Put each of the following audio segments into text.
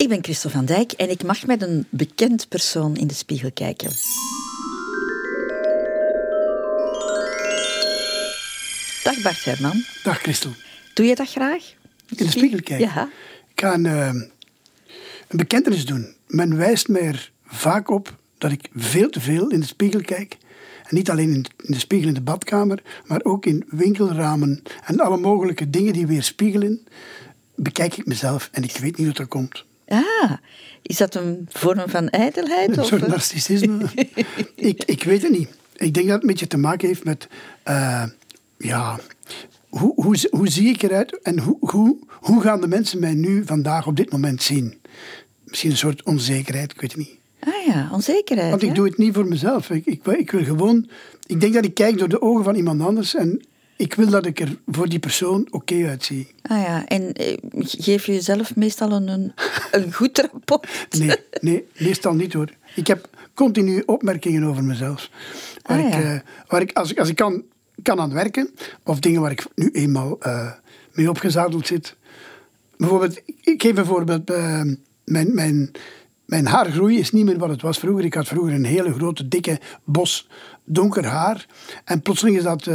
Ik ben Christel van Dijk en ik mag met een bekend persoon in de spiegel kijken. Dag Bart Herman. Dag Christel. Doe je dat graag? In de spiegel kijken? Ja. Ik ga een, uh, een bekentenis doen. Men wijst mij er vaak op dat ik veel te veel in de spiegel kijk. En niet alleen in de spiegel in de badkamer, maar ook in winkelramen en alle mogelijke dingen die weer spiegelen, bekijk ik mezelf en ik weet niet wat er komt. Ah, is dat een vorm van ijdelheid? Een soort narcissisme? ik, ik weet het niet. Ik denk dat het een beetje te maken heeft met, uh, ja, hoe, hoe, hoe zie ik eruit en hoe, hoe, hoe gaan de mensen mij nu vandaag op dit moment zien? Misschien een soort onzekerheid, ik weet het niet. Ah ja, onzekerheid. Want ik doe het niet voor mezelf. Ik, ik, ik, wil gewoon. Ik denk dat ik kijk door de ogen van iemand anders en ik wil dat ik er voor die persoon oké uitzie. Ah ja, en eh, geef je jezelf meestal een, een goed rapport? nee, nee, meestal niet hoor. Ik heb continu opmerkingen over mezelf. Waar, ah, ik, uh, waar ik, als ik, als ik kan, kan aan werken, of dingen waar ik nu eenmaal uh, mee opgezadeld zit. Bijvoorbeeld, ik geef een voorbeeld. Uh, mijn, mijn, mijn haargroei is niet meer wat het was vroeger. Ik had vroeger een hele grote, dikke bos donker haar. En plotseling is dat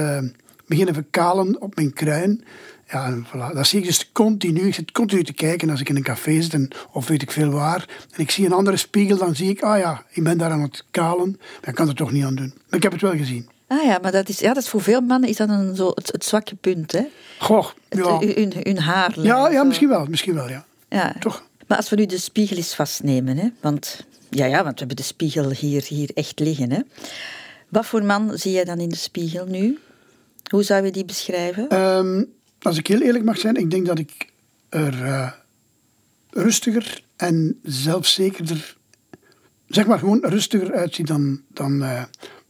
beginnen verkalen op mijn kruin. Ja, en voilà. Dat zie ik dus continu. Ik zit continu te kijken als ik in een café zit en, of weet ik veel waar. En ik zie een andere spiegel, dan zie ik, ah ja, ik ben daar aan het kalen. Maar ik kan er toch niet aan doen. Maar ik heb het wel gezien. Ah ja, maar dat is, ja, dat is voor veel mannen is dat een, zo het, het zwakke punt, hè? Goh, ja. Het, hun, hun haar. Ja, ja misschien wel, misschien wel, ja. ja. Toch? Maar als we nu de spiegel eens vastnemen, hè, want, ja, ja, want we hebben de spiegel hier, hier echt liggen. Hè. Wat voor man zie je dan in de spiegel nu? Hoe zou je die beschrijven? Um, als ik heel eerlijk mag zijn, ik denk dat ik er uh, rustiger en zelfzekerder, zeg maar gewoon rustiger uitzie dan, dan uh,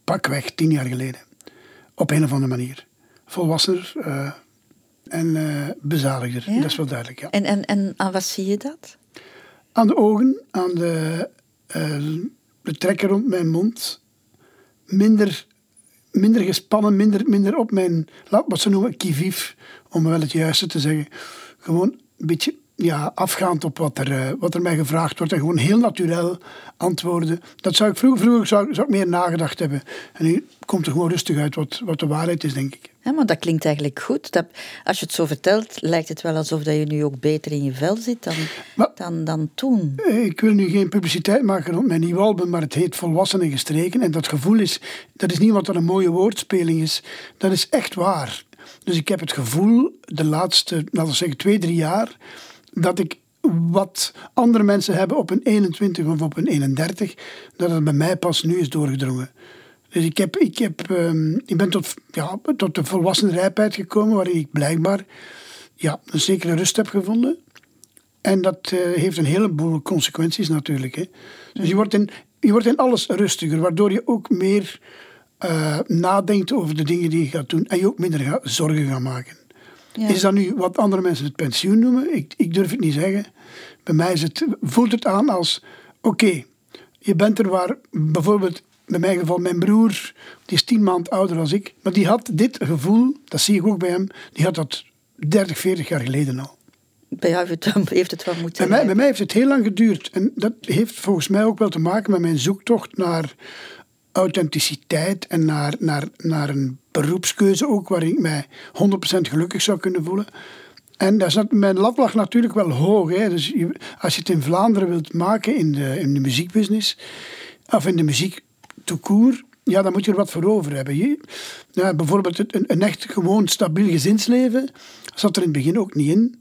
pakweg tien jaar geleden. Op een of andere manier. Volwassener, uh, en bezadigder. Ja? Dat is wel duidelijk, ja. En, en, en aan wat zie je dat? Aan de ogen, aan de, de trekken rond mijn mond. Minder, minder gespannen, minder, minder op mijn, wat ze noemen, kivief, om wel het juiste te zeggen. Gewoon een beetje ja, afgaand op wat er, uh, wat er mij gevraagd wordt en gewoon heel natuurlijk antwoorden. Dat zou ik vroeger, vroeger zou, zou ik meer nagedacht hebben. En nu komt er gewoon rustig uit wat, wat de waarheid is, denk ik. Ja, maar dat klinkt eigenlijk goed. Dat, als je het zo vertelt, lijkt het wel alsof dat je nu ook beter in je vel zit dan, maar, dan, dan toen. Ik wil nu geen publiciteit maken rond mijn nieuwe album, maar het heet Volwassenen gestreken. En dat gevoel is, dat is niet wat er een mooie woordspeling is. Dat is echt waar. Dus ik heb het gevoel, de laatste, laten we zeggen, twee, drie jaar, dat ik wat andere mensen hebben op een 21 of op een 31, dat het bij mij pas nu is doorgedrongen. Dus ik, heb, ik, heb, um, ik ben tot, ja, tot de volwassen rijpheid gekomen, waarin ik blijkbaar ja, een zekere rust heb gevonden. En dat uh, heeft een heleboel consequenties natuurlijk. Hè. Dus je wordt, in, je wordt alles rustiger, waardoor je ook meer uh, nadenkt over de dingen die je gaat doen en je ook minder zorgen gaat maken. Ja. Is dat nu wat andere mensen het pensioen noemen? Ik, ik durf het niet zeggen. Bij mij is het, voelt het aan als: oké, je bent er waar bijvoorbeeld bij mijn geval mijn broer, die is tien maanden ouder dan ik, maar die had dit gevoel, dat zie ik ook bij hem, die had dat 30, 40 jaar geleden al. Bij jou heeft het, heeft het wel moeten bij mij, bij mij heeft het heel lang geduurd. En dat heeft volgens mij ook wel te maken met mijn zoektocht naar authenticiteit en naar, naar, naar een beroepskeuze ook, waarin ik mij 100% gelukkig zou kunnen voelen. En daar zat, mijn lat lag natuurlijk wel hoog. Hè. Dus als je het in Vlaanderen wilt maken in de, in de muziekbusiness, of in de muziek toekoer, ja, dan moet je er wat voor over hebben. Je, ja, bijvoorbeeld een, een, echt gewoon stabiel gezinsleven zat er in het begin ook niet in.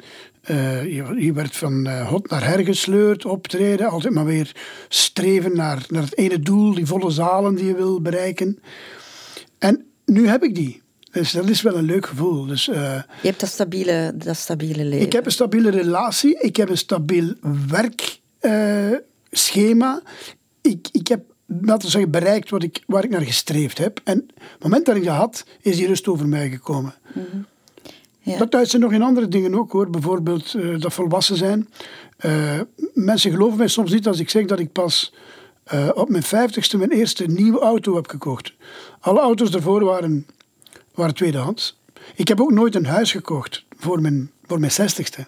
Uh, je, je, werd van uh, hot naar her gesleurd, optreden, altijd maar weer streven naar, naar het ene doel, die volle zalen die je wil bereiken. En nu heb ik die. Dus dat is wel een leuk gevoel. Dus, uh, je hebt dat stabiele, dat stabiele leven. Ik heb een stabiele relatie, ik heb een stabiel werkschema. ik, ik heb laten we zeggen, bereikt wat ik, waar ik naar gestreefd heb. En op het moment dat ik dat had, is die rust over mij gekomen. Mm -hmm. Dat thuis zijn nog in andere dingen ook hoor. Bijvoorbeeld uh, dat volwassen zijn. Uh, mensen geloven mij soms niet als ik zeg dat ik pas uh, op mijn vijftigste mijn eerste nieuwe auto heb gekocht. Alle auto's daarvoor waren, waren tweedehands. Ik heb ook nooit een huis gekocht voor mijn, voor mijn zestigste.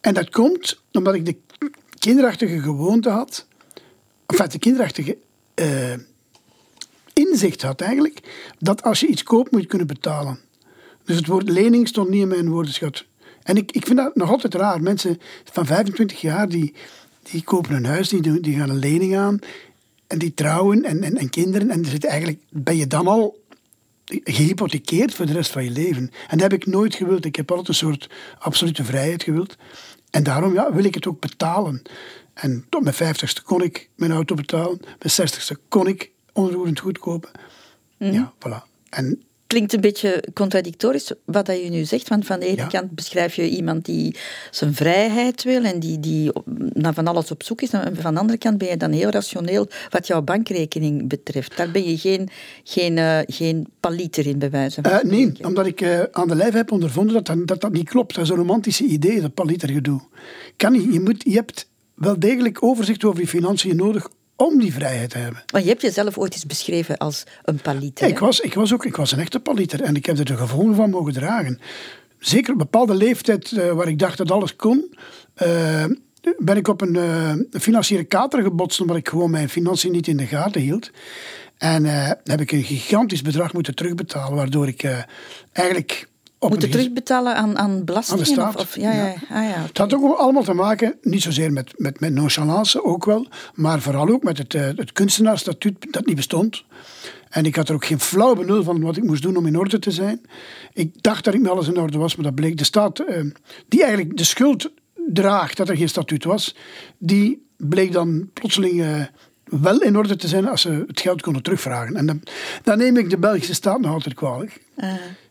En dat komt omdat ik de kinderachtige gewoonte had, of de kinderachtige inzicht had eigenlijk, dat als je iets koopt moet je kunnen betalen. Dus het woord lening stond niet in mijn woordenschat. En ik, ik vind dat nog altijd raar. Mensen van 25 jaar die, die kopen een huis, die, die gaan een lening aan en die trouwen en, en, en kinderen. En zit eigenlijk, ben je dan al gehypothekeerd voor de rest van je leven. En dat heb ik nooit gewild. Ik heb altijd een soort absolute vrijheid gewild. En daarom ja, wil ik het ook betalen. En tot mijn vijftigste kon ik mijn auto betalen. Mijn zestigste kon ik onroerend goed kopen. Mhm. Ja, voilà. En klinkt een beetje contradictorisch wat dat je nu zegt. Want van de ene kant beschrijf je iemand die zijn vrijheid wil en die, die naar van alles op zoek is. En van de andere kant ben je dan heel rationeel wat jouw bankrekening betreft. Daar ben je geen, geen, uh, geen paliter in, bij wijze van uh, Nee, omdat ik uh, aan de lijf heb ondervonden dat dat, dat dat, niet klopt. Dat is een romantische idee, dat palitergedoe. Kan niet. Je, moet, je hebt wel degelijk overzicht over je financiën nodig om die vrijheid te hebben. Maar je hebt jezelf ooit eens beschreven als een paliter. ik, was, ik, was ook, ik was een echte paliter en ik heb er de gevolgen van mogen dragen. Zeker op een bepaalde leeftijd uh, waar ik dacht dat alles kon, uh, ben ik op een uh, financiële kater gebotst omdat ik gewoon mijn financiën niet in de gaten hield. En heb ik een gigantisch bedrag moeten terugbetalen, waardoor ik eigenlijk Moeten terugbetalen aan, aan belastingen? Aan staat. Of, ja, ja. Ah, ja Het had ook allemaal te maken, niet zozeer met, met, met nonchalance, ook wel, maar vooral ook met het, uh, het kunstenaarsstatuut dat niet bestond. En ik had er ook geen flauw benul van wat ik moest doen om in orde te zijn. Ik dacht dat ik met alles in orde was, maar dat bleek de staat, uh, die eigenlijk de schuld draagt dat er geen statuut was, die bleek dan plotseling uh, wel in orde te zijn als ze het geld konden terugvragen. En dan, dan neem ik de Belgische staat nog altijd kwalijk.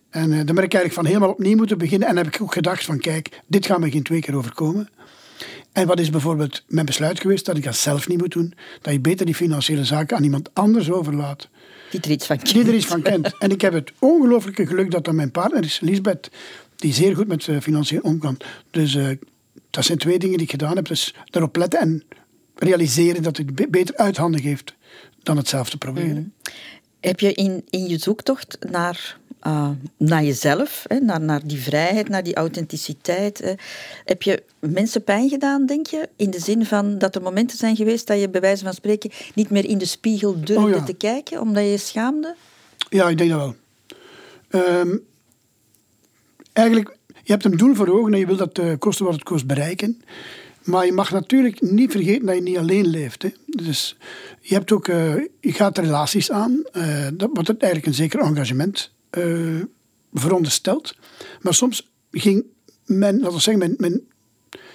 En uh, dan ben ik eigenlijk van helemaal opnieuw moeten beginnen. En heb ik ook gedacht van kijk, dit gaat me geen twee keer overkomen. En wat is bijvoorbeeld mijn besluit geweest dat ik dat zelf niet moet doen? Dat je beter die financiële zaken aan iemand anders overlaat. Die er iets van kent. Die er iets van kent. En ik heb het ongelooflijke geluk dat dat mijn partner is, Lisbeth, die zeer goed met uh, financiën om kan. Dus uh, dat zijn twee dingen die ik gedaan heb. Dus daarop letten en realiseren dat het beter uit handen geeft dan het zelf te proberen. Mm. Heb je in, in je zoektocht naar uh, naar jezelf, hè, naar, naar die vrijheid, naar die authenticiteit. Hè. Heb je mensen pijn gedaan, denk je? In de zin van dat er momenten zijn geweest dat je bij wijze van spreken niet meer in de spiegel durfde oh te kijken, omdat je je schaamde? Ja, ik denk dat wel. Um, eigenlijk, je hebt een doel voor ogen en je wil dat uh, kosten wat het kost bereiken. Maar je mag natuurlijk niet vergeten dat je niet alleen leeft. Hè. Dus je, hebt ook, uh, je gaat relaties aan, dat, wat eigenlijk een zeker engagement uh, verondersteld. Maar soms ging men, laten we zeggen, mijn, mijn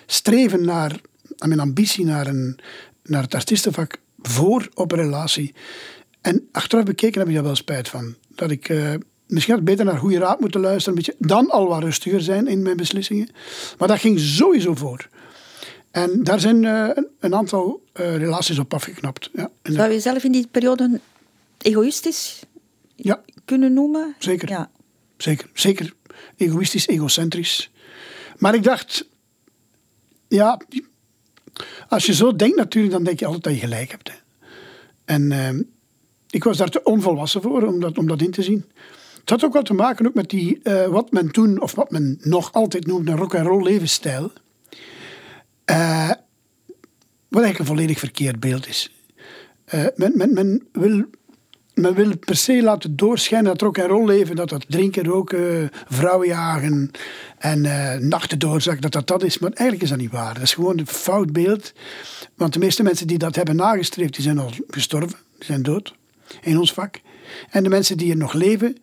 streven naar, mijn ambitie naar, een, naar het artiestenvak voor op een relatie. En achteraf bekeken heb ik daar wel spijt van. Dat ik uh, misschien had beter naar goede raad moeten luisteren, een beetje, dan al wat rustiger zijn in mijn beslissingen. Maar dat ging sowieso voor. En daar zijn uh, een aantal uh, relaties op afgeknapt. Ja. Zou je zelf in die periode egoïstisch ja. Kunnen noemen? Zeker. Ja. Zeker. Zeker. Egoïstisch, egocentrisch. Maar ik dacht, ja, als je zo denkt natuurlijk, dan denk je altijd dat je gelijk hebt. Hè. En uh, ik was daar te onvolwassen voor om dat, om dat in te zien. Het had ook wel te maken ook met die, uh, wat men toen, of wat men nog altijd noemt, een rock-and-roll levensstijl. Uh, wat eigenlijk een volledig verkeerd beeld is. Uh, men, men, men wil men wil per se laten doorschijnen dat rock en roll leven, dat dat drinken, roken, vrouwen jagen en uh, nachten doorzakken, dat dat dat is. Maar eigenlijk is dat niet waar. Dat is gewoon een fout beeld. Want de meeste mensen die dat hebben nagestreefd, die zijn al gestorven, die zijn dood in ons vak. En de mensen die er nog leven,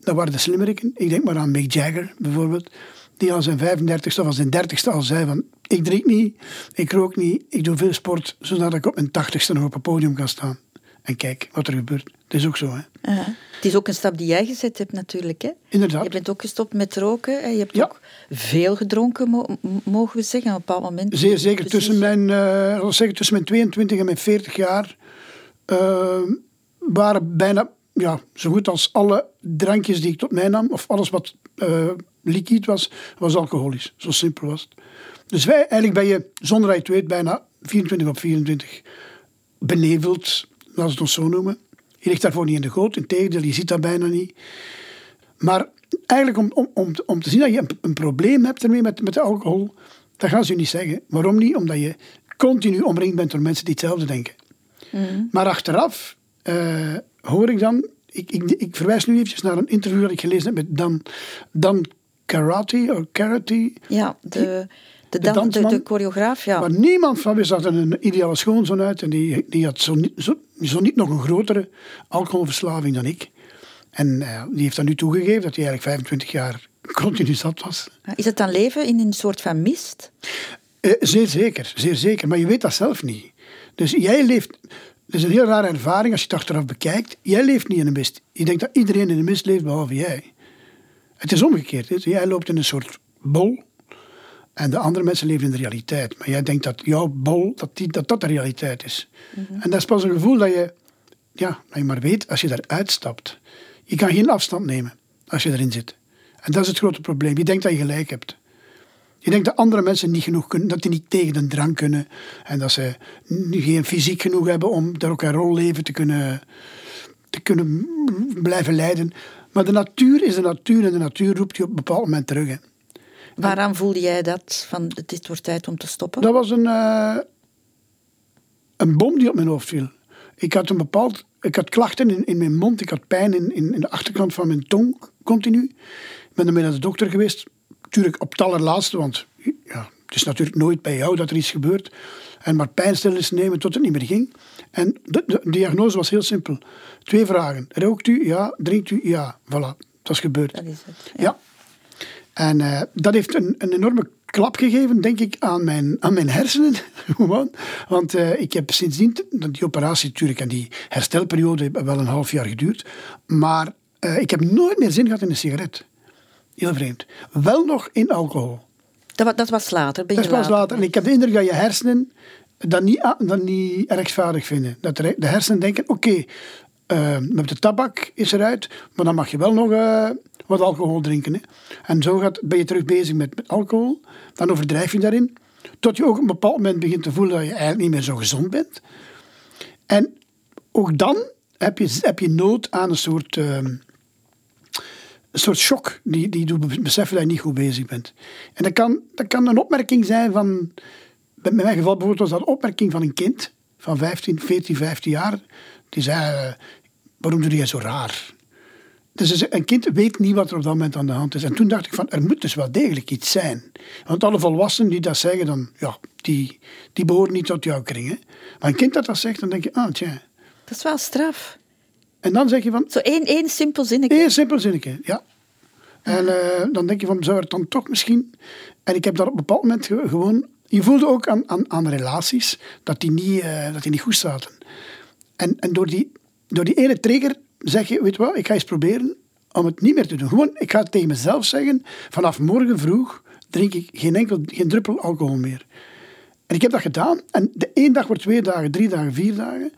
dat waren de slimmeriken. Ik denk maar aan Mick Jagger bijvoorbeeld, die al zijn 35ste of zijn 30ste al zei van ik drink niet, ik rook niet, ik doe veel sport, zodat ik op mijn 80ste nog op een podium kan staan. En kijk wat er gebeurt. Het is ook zo. Hè. Het is ook een stap die jij gezet hebt natuurlijk. Hè? Inderdaad. Je bent ook gestopt met roken. En je hebt ook veel gedronken, mogen we zeggen, op een bepaald moment. Zeer zeker. Tussen mijn, uh, zeggen, tussen mijn 22 en mijn 40 jaar uh, waren bijna ja, zo goed als alle drankjes die ik tot mij nam, of alles wat uh, liquid was, was alcoholisch. Zo simpel was het. Dus wij, eigenlijk ben je, zonder dat je het weet, bijna 24 op 24 beneveld laten we het ons zo noemen. Je ligt daarvoor niet in de goot, integendeel, je ziet dat bijna niet. Maar eigenlijk om, om, om, om te zien dat je een, een probleem hebt ermee met, met de alcohol, dat gaan ze je niet zeggen. Waarom niet? Omdat je continu omringd bent door mensen die hetzelfde denken. Maar achteraf eh, hoor ik dan, ik, ik, ik verwijs nu eventjes naar een interview dat ik gelezen heb met Dan, Dan Karate, of Karate, Ja, de, de, De dan, de, dansman. de choreograaf, ja. waar niemand van wist dat er een ideale schoonzoon uit. En die, die had zo niet, zo, zo niet nog een grotere alcoholverslaving dan ik. En eh, die heeft dan nu toegegeven dat hij eigenlijk 25 jaar continu zat was. Is het dan leven in een soort van mist? Eh, zeer zeker, zeer zeker. Maar je weet dat zelf niet. Dus jij leeft... Het is een heel rare ervaring als je het achteraf bekijkt. Jij leeft niet in een mist. Je denkt dat iedereen in een mist leeft, behalve jij. Het is omgekeerd. Hè. Jij loopt in een soort bol. En de andere mensen leven in de realiteit. Maar jij denkt dat jouw bol, dat die, dat, dat de realiteit is. En dat is pas een gevoel dat je, ja, dat je maar weet als je daaruit stapt. Je kan geen afstand nemen als je erin zit. En dat is het grote probleem. Je denkt dat je gelijk hebt. Je denkt dat andere mensen niet genoeg kunnen, dat die niet tegen de drang kunnen. En dat ze nu geen fysiek genoeg hebben om door elkaar rolleven te kunnen, te kunnen blijven leiden. Maar de natuur is de natuur en de natuur roept je op een bepaald moment terug. Hè. Waaraan voelde jij dat? Van, het is wordt tijd om te stoppen? Dat was een, eh, een bom die op mijn hoofd viel. Ik had een bepaald, ik had klachten in, in mijn mond, ik had pijn in, in, in de achterkant van mijn tong continu. Ik ben ermee naar de dokter geweest. Natuurlijk op het allerlaatste, want ja, het is natuurlijk nooit bij jou dat er iets gebeurt. En maar pijnstillers nemen tot het niet meer ging. En de, de diagnose was heel simpel. Twee vragen. Rookt u? Ja. Drinkt u? Ja. Voilà, dat is gebeurd. Dat is het. Ja. En eh, dat heeft een, een enorme klap gegeven, denk ik, aan mijn, aan mijn hersenen. Gewoon. Want eh, ik heb sindsdien, die operatie natuurlijk en die herstelperiode hebben wel een half jaar geduurd. Maar eh, ik heb nooit meer zin gehad in een sigaret. Heel vreemd. Wel nog in alcohol. Dat, dat was later. Dat pas later. En ik heb de indruk dat je hersenen dat niet, dat niet rechtvaardig vinden. Dat de de hersenen denken, oké, eh, met de tabak is eruit, maar dan mag je wel nog eh, wat alcohol drinken. Hè. En zo gaat, ben je terug bezig met, alcohol. Dan overdrijf je daarin. Tot je ook op een bepaald moment begint te voelen dat je eigenlijk niet meer zo gezond bent. En ook dan heb je, heb je nood aan een soort... ehm, een soort shock die, die doet beseffen dat je niet goed bezig bent. En dat kan, dat kan een opmerking zijn van... In mijn geval bijvoorbeeld was dat een opmerking van een kind van 15, 14, 15 jaar. Die zei, waarom doe jij zo raar? Dus een kind weet niet wat er op dat moment aan de hand is. En toen dacht ik van, er moet dus wel degelijk iets zijn. Want alle volwassenen die dat zeggen, dan, ja, die, die behoren niet tot jouw kring. Hè? Maar een kind dat dat zegt, dan denk je, ah, tja. Dat is wel straf. En dan zeg je van, Zo één, één simpel zinnetje. Heel simpel zinnetje, ja. En eh, dan denk je van, zou het dan toch misschien... En ik heb dat op een bepaald moment ge- gewoon... Je voelde ook aan, aan, aan relaties dat die, niet, eh, dat die niet goed zaten. En, en door, die, door die ene trigger zeg je, weet wat, ik ga eens proberen om het niet meer te doen. Gewoon, ik ga tegen mezelf zeggen, vanaf morgen vroeg drink ik geen enkel, geen druppel alcohol meer. En ik heb dat gedaan. En de één dag wordt twee dagen, drie dagen, vier dagen.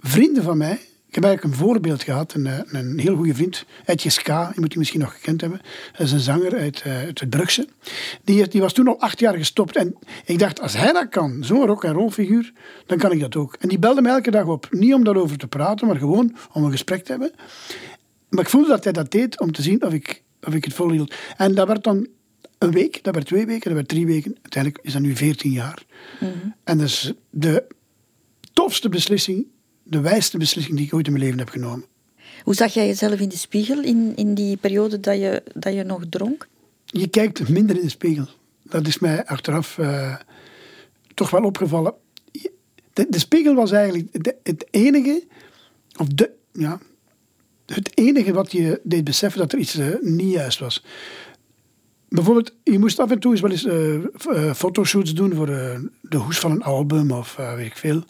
Vrienden van mij, ik heb eigenlijk een voorbeeld gehad, een, eh, een heel goede vriend, Etje Ska, je moet die misschien nog gekend hebben. Dat is een zanger uit, eh, uit het Brugse. Die, die was toen al acht jaar gestopt. En ik dacht, als hij dat kan, zo'n rock en roll figuur, dan kan ik dat ook. En die belde mij elke dag op. Niet om daarover te praten, maar gewoon om een gesprek te hebben. Maar ik voelde dat hij dat deed om te zien of ik, of ik het volhield. En dat werd dan een week, dat werd twee weken, dat werd drie weken. Uiteindelijk is dat nu veertien jaar. En dat is de tofste beslissing, de wijste beslissing die ik ooit in mijn leven heb genomen. Hoe zag jij jezelf in de spiegel in, in die periode dat je, dat je nog dronk? Je kijkt minder in de spiegel. Dat is mij achteraf eh, toch wel opgevallen. De, de spiegel was eigenlijk de- het enige, of de, ja, het enige wat je deed beseffen dat er iets eh, niet juist was. Bijvoorbeeld, je moest af en toe eens wel eens eh, fotoshoots doen voor de hoes van een album of weet ik veel.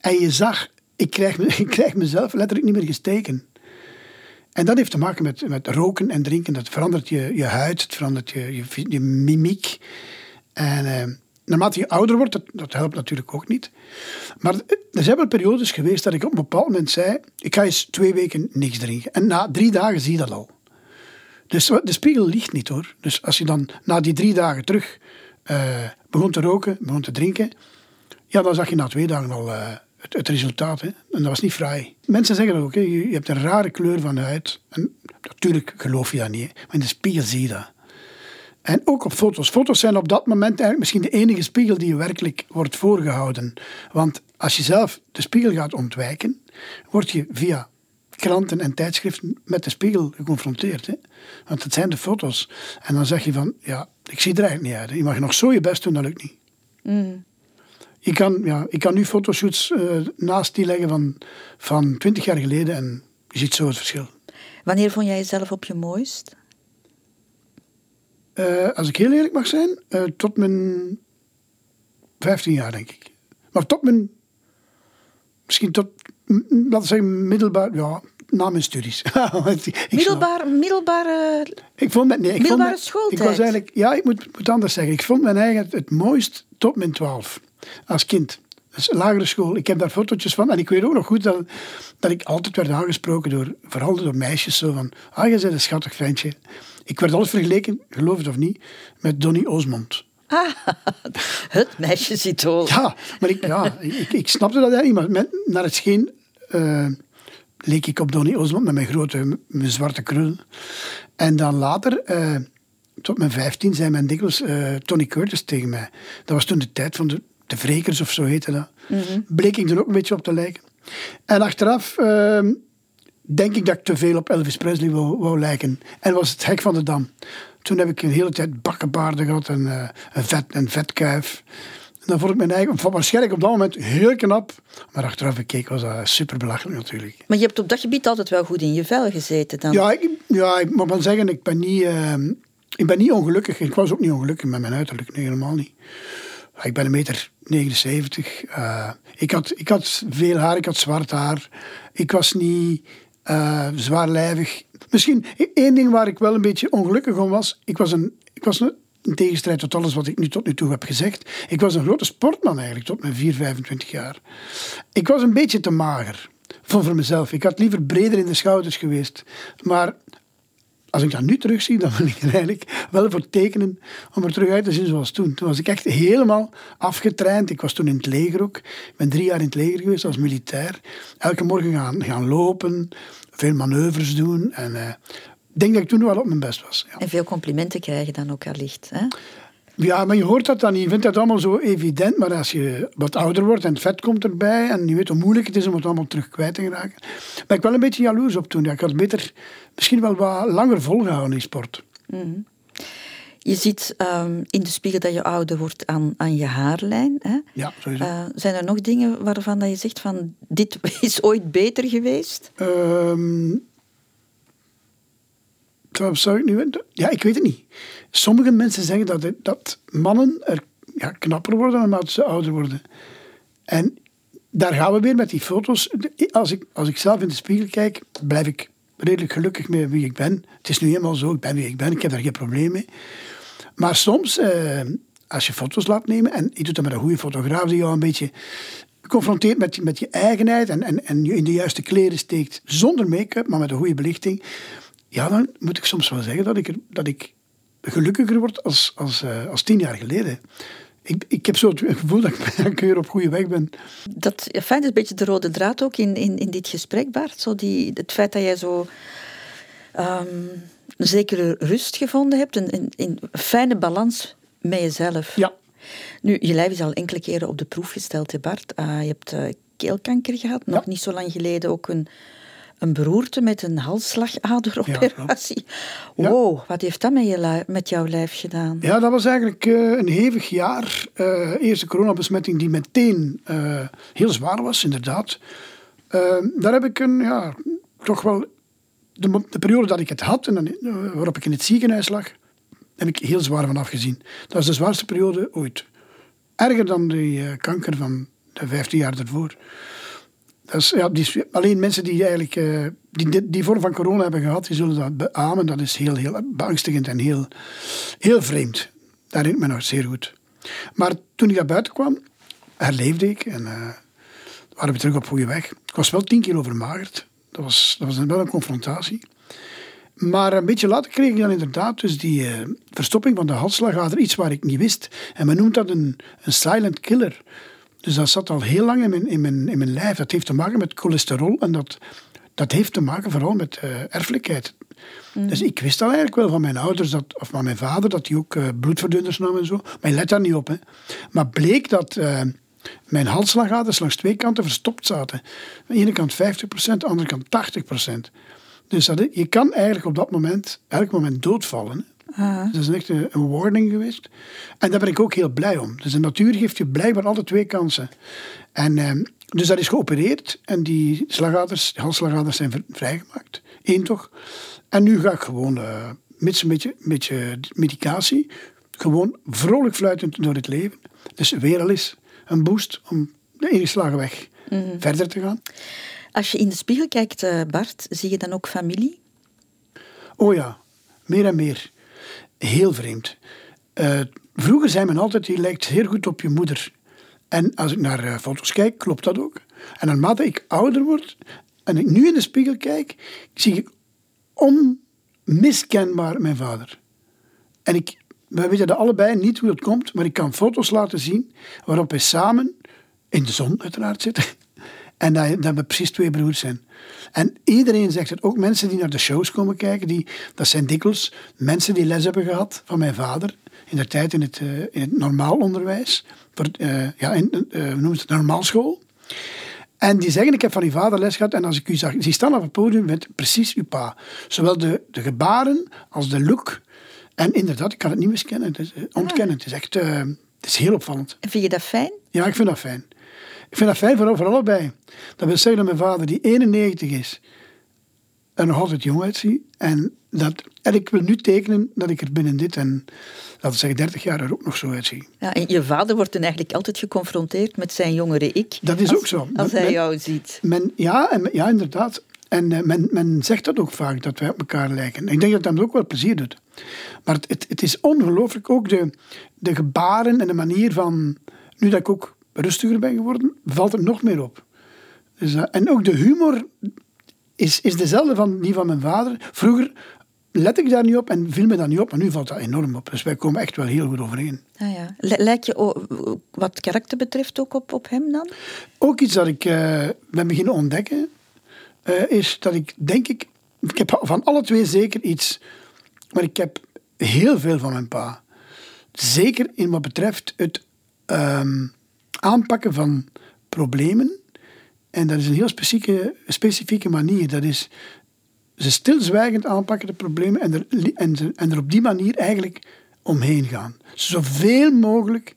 En je zag, ik krijg, ik krijg mezelf letterlijk niet meer gesteken. En dat heeft te maken met, met roken en drinken. Dat verandert je, je huid, het verandert je, je, mimiek. En eh, naarmate je ouder wordt, dat, dat helpt natuurlijk ook niet. Maar er zijn wel periodes geweest dat ik op een bepaald moment zei... Ik ga eens twee weken niks drinken. En na drie dagen zie je dat al. Dus de spiegel ligt niet hoor. Dus als je dan na die drie dagen terug eh, begon te roken, begon te drinken... Ja, dan zag je na twee dagen al eh, het, het resultaat. Hè. En dat was niet fraai. Mensen zeggen dat ook, hè. Je, hebt een rare kleur van huid. En natuurlijk geloof je dat niet, maar in de spiegel zie je dat. En ook op foto's. Foto's zijn op dat moment eigenlijk misschien de enige spiegel die je werkelijk wordt voorgehouden. Want als je zelf de spiegel gaat ontwijken, word je via kranten en tijdschriften met de spiegel geconfronteerd. Hè? Want het zijn de foto's. En dan zeg je van, ja, ik zie er eigenlijk niet uit. Je mag nog zo je best doen, dat lukt niet. Mm. Ik, kan, ja, ik kan nu fotoshoots uh, naast die leggen van, van 20 jaar geleden en je ziet zo het verschil. Wanneer vond jij jezelf op je mooist? Uh, als ik heel eerlijk mag zijn, uh, tot mijn 15 jaar, denk ik. Maar tot mijn. Misschien tot. Laten we zeggen, middelbaar. Ja, na mijn studies. ik middelbaar, middelbare. Ik vond met, nee, ik middelbare vond schooltijd. Ik was eigenlijk. Ja, ik moet, moet anders zeggen. Ik vond mijn eigen het, het mooist tot mijn 12. Als kind. Dus lagere school. Ik heb daar fotootjes van. En ik weet ook nog goed dat, dat ik altijd werd aangesproken door, vooral door meisjes. Zo van, ah, je bent een schattig ventje. Ik werd altijd vergeleken, geloof het of niet, met Donny Osmond. Ah, het meisjesidool. Ja, maar ik, ja, ik, ik snapte dat eigenlijk niet. Maar naar het scheen uh, leek ik op Donny Osmond met mijn grote, mijn zwarte krul. En dan later, uh, tot mijn vijftien, zei men dikwijls uh, Tony Curtis tegen mij. Dat was toen de tijd van de, de Vrekers of zo heette dat. Mm -hmm. Bleek ik er ook een beetje op te lijken. En achteraf denk ik dat ik te veel op Elvis Presley wou, wou lijken. En was het hek van de dam. Toen heb ik een hele tijd bakkenbaarden gehad en uh, een, vet, een vetkuif. En dan vond ik mijn eigen, waarschijnlijk op dat moment heel knap. Maar achteraf bekeken was dat super belachelijk natuurlijk. Maar je hebt op dat gebied altijd wel goed in je vel gezeten dan? Ja, ik, ja, ik moet wel zeggen, ik ben niet, uh, ik ben niet ongelukkig. Ik was ook niet ongelukkig met mijn uiterlijk, nee, helemaal niet. Ik ben een meter 79. Uh, ik, had, ik had veel haar, ik had zwart haar. Ik was niet uh, zwaarlijvig. Misschien één ding waar ik wel een beetje ongelukkig om was. Ik was een, ik was een, tegenstrijd tot alles wat ik nu tot nu toe heb gezegd. Ik was een grote sportman eigenlijk tot mijn 4, 25 jaar. Ik was een beetje te mager. Voor, voor mezelf. Ik had liever breder in de schouders geweest. Maar als ik dat nu terugzie, dan wil ik er eigenlijk wel voor tekenen om er terug uit te zien zoals toen. Toen was ik echt helemaal afgetraind. Ik was toen in het leger ook. Ik ben drie jaar in het leger geweest als militair. Elke morgen gaan, gaan lopen, veel manoeuvres doen. En uh, ik denk dat ik toen wel op mijn best was. Ja. En veel complimenten krijgen dan ook allicht. Hè? Ja, maar je hoort dat dan niet. Je vindt dat allemaal zo evident. Maar als je wat ouder wordt en het vet komt erbij... en je weet hoe moeilijk het is om het allemaal terug kwijt te geraken... ben ik wel een beetje jaloers op toen. Ja, ik had beter misschien wel wat langer volgehouden in sport. Mm -hmm. Je ziet um, in de spiegel dat je ouder wordt aan, aan je haarlijn. Hè? Ja, sowieso. Uh, zijn er nog dingen waarvan dat je zegt van... dit is ooit beter geweest? Um, zou ik nu... Ja, ik weet het niet. Sommige mensen zeggen dat, dat mannen er ja, knapper worden naarmate ze ouder worden. En daar gaan we weer met die foto's. Als ik, als ik zelf in de spiegel kijk, blijf ik redelijk gelukkig met wie ik ben. Het is nu helemaal zo, ik ben wie ik ben, ik heb daar geen probleem mee. Maar soms, eh, als je foto's laat nemen, en je doet dat met een goede fotograaf die jou een beetje confronteert met, met je eigenheid en, en, en je in de juiste kleren steekt, zonder make-up, maar met een goede belichting, ja, dan moet ik soms wel zeggen dat ik, er, dat ik gelukkiger word als, als, uh, als tien jaar geleden. Ik, ik heb zo het gevoel dat ik, ik weer op goede weg ben. Dat fijn is een beetje de rode draad ook in, in, in dit gesprek, Bart. Zo die, het feit dat jij zo um, een zekere rust gevonden hebt, een, een, een fijne balans met jezelf. Ja. Nu, je lijf is al enkele keren op de proef gesteld, hè Bart. Uh, je hebt uh, keelkanker gehad, nog Ja. niet zo lang geleden ook een, een beroerte met een halsslagaderoperatie. Ja. Wow, wat heeft dat met, je met jouw lijf gedaan? Ja, dat was eigenlijk eh, een hevig jaar. Eh eerste coronabesmetting die meteen eh, heel zwaar was, inderdaad. Daar heb ik een, ja, toch wel... De, periode dat ik het had en dan, waarop ik in het ziekenhuis lag, heb ik heel zwaar van afgezien. Dat was de zwaarste periode ooit. Erger dan die kanker van de 15 jaar daarvoor. Ja, alleen mensen die eigenlijk eh, die, die, vorm van corona hebben gehad, die zullen dat beamen. Dat is heel, heel beangstigend en heel, heel vreemd. Dat herinner ik nog zeer goed. Maar toen ik daar buiten kwam, herleefde ik en eh, waren we terug op goede weg. Ik was wel 10 kilo vermagerd. Dat was, dat was wel een confrontatie. Maar een beetje later kreeg ik dan inderdaad dus die eh, verstopping van de halsslagader, iets waar ik niet wist. En men noemt dat een, een silent killer. Dus dat zat al heel lang in mijn, in, mijn, in mijn lijf. Dat heeft te maken met cholesterol en dat, dat heeft te maken vooral met eh, erfelijkheid. Dus ik wist al eigenlijk wel van mijn ouders, dat, of van mijn vader, dat hij ook uh, bloedverdunners nam en zo. Maar je let daar niet op. Hè. Maar bleek dat uh, mijn halsslagaders langs twee kanten verstopt zaten. Aan de ene kant 50%, aan de andere kant 80%. Dus dat, je kan eigenlijk op dat moment, elk moment doodvallen. Dat is echt een, een, warning geweest. En daar ben ik ook heel blij om. Dus de natuur geeft je blijkbaar altijd twee kansen. En, uh, dus dat is geopereerd en die slagaders, halsslagaders zijn vrijgemaakt. Eén toch. En nu ga ik gewoon, uh, met een beetje, een beetje medicatie, gewoon vrolijk fluitend door het leven. Dus weer al eens een boost om de ingeslagen weg mm -hmm. verder te gaan. Als je in de spiegel kijkt, eh, Bart, zie je dan ook familie? Oh ja, meer en meer. Heel vreemd. Uh, vroeger zei men altijd, je lijkt heel goed op je moeder. En als ik naar uh, foto's kijk, klopt dat ook. En naarmate ik ouder word en ik nu in de spiegel kijk, zie ik onmiskenbaar mijn vader. En ik, we weten allebei niet hoe dat komt, maar ik kan foto's laten zien waarop wij samen, in de zon uiteraard zitten, en dat, dat we precies twee broers zijn. En iedereen zegt het, ook mensen die naar de shows komen kijken, die, dat zijn dikwijls mensen die les hebben gehad van mijn vader in de tijd in het, uh, in het normaal onderwijs, voor, uh, ja, in, uh, noemen het normaalschool. En die zeggen, ik heb van uw vader les gehad en als ik u zag, zie staan op het podium met precies uw pa. Zowel de, de gebaren als de look. En inderdaad, ik kan het niet miskennen, het is, ontkennen. Het is echt het is heel opvallend. En vind je dat fijn? Ja, ik vind dat fijn. Ik vind dat fijn voor, voor allebei. Dat wil zeggen dat mijn vader, die 91 is, er nog altijd jong uitziet. En, dat, en ik wil nu tekenen dat ik er binnen dit en, laten we zeggen, 30 jaar er ook nog zo uitzie. Ja, en je vader wordt dan eigenlijk altijd geconfronteerd met zijn jongere ik. Dat is als, ook zo. Als hij jou ziet. Men, ja, en, ja, inderdaad. En uh, men, men zegt dat ook vaak, dat wij op elkaar lijken. Ik denk dat dat ook wel plezier doet. Maar het, het, het is ongelooflijk ook de, de gebaren en de manier van... Nu dat ik ook rustiger ben geworden, valt er nog meer op. Dus, uh, en ook de humor is, is dezelfde van die van mijn vader. Vroeger let ik daar niet op en viel me daar niet op, maar nu valt dat enorm op. Dus wij komen echt wel heel goed overeen. Ah ja. Lijkt je wat karakter betreft ook op, op hem dan? Ook iets dat ik uh, ben beginnen ontdekken, uh, is dat ik denk ik, ik heb van alle twee zeker iets, maar ik heb heel veel van mijn pa. Zeker in wat betreft het um, aanpakken van problemen. En dat is een heel specifieke, specifieke manier. Dat is ze stilzwijgend aanpakken, de problemen, en er, en, en er op die manier eigenlijk omheen gaan. Zoveel mogelijk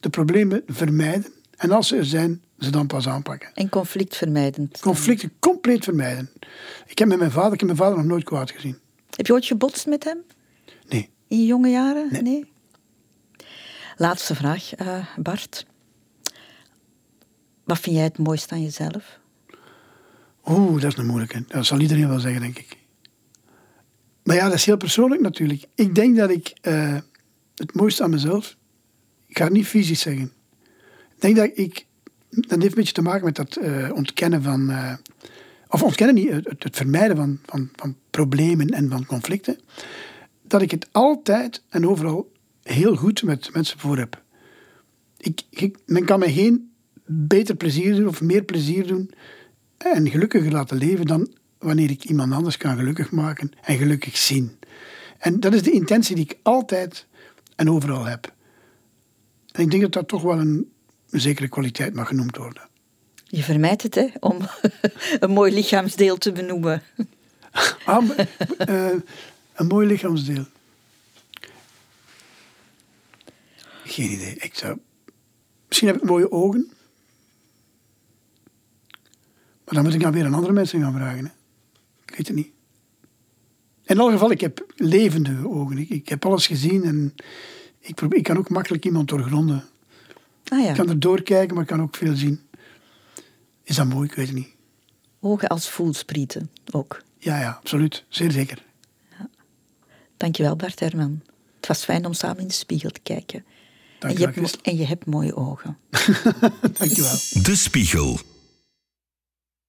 de problemen vermijden. En als ze er zijn, ze dan pas aanpakken. En conflict vermijden. Conflicten compleet vermijden. Ik heb met mijn vader, ik heb mijn vader nog nooit kwaad gezien. Heb je ooit gebotst met hem? Nee. In je jonge jaren? Nee. nee? Laatste vraag, uh, Bart. Wat vind jij het mooiste aan jezelf? Oeh, dat is een moeilijke. Dat zal iedereen wel zeggen, denk ik. Maar ja, dat is heel persoonlijk natuurlijk. Ik denk dat ik uh, het mooiste aan mezelf, ik ga het niet fysisch zeggen. Ik denk dat ik, dat heeft een beetje te maken met dat uh, ontkennen van, uh, of ontkennen niet, het, vermijden van, van, van problemen en van conflicten. Dat ik het altijd en overal heel goed met mensen voor heb. Ik, men kan mij geen beter plezier doen of meer plezier doen en gelukkiger laten leven dan wanneer ik iemand anders kan gelukkig maken en gelukkig zien. En dat is de intentie die ik altijd en overal heb. En ik denk dat dat toch wel een, een zekere kwaliteit mag genoemd worden. Je vermijdt het, hè, om een mooi lichaamsdeel te benoemen. Ah, uh, een mooi lichaamsdeel. Geen idee. Ik zou... Misschien heb ik mooie ogen. Maar dan moet ik dan weer aan andere mensen gaan vragen. Hè. Ik weet het niet. In elk geval, ik heb levende ogen. Ik, ik heb alles gezien en ik, probeer, ik kan ook makkelijk iemand doorgronden. Ah, ja. Ik kan er doorkijken, maar ik kan ook veel zien. Is dat mooi? Ik weet het niet. Ogen als voelsprieten ook. Ja, ja, absoluut. Zeer zeker. Ja. Dankjewel Bart Herman. Het was fijn om samen in de spiegel te kijken. Dank en, je hebt, en je hebt mooie ogen. Dankjewel. De Spiegel.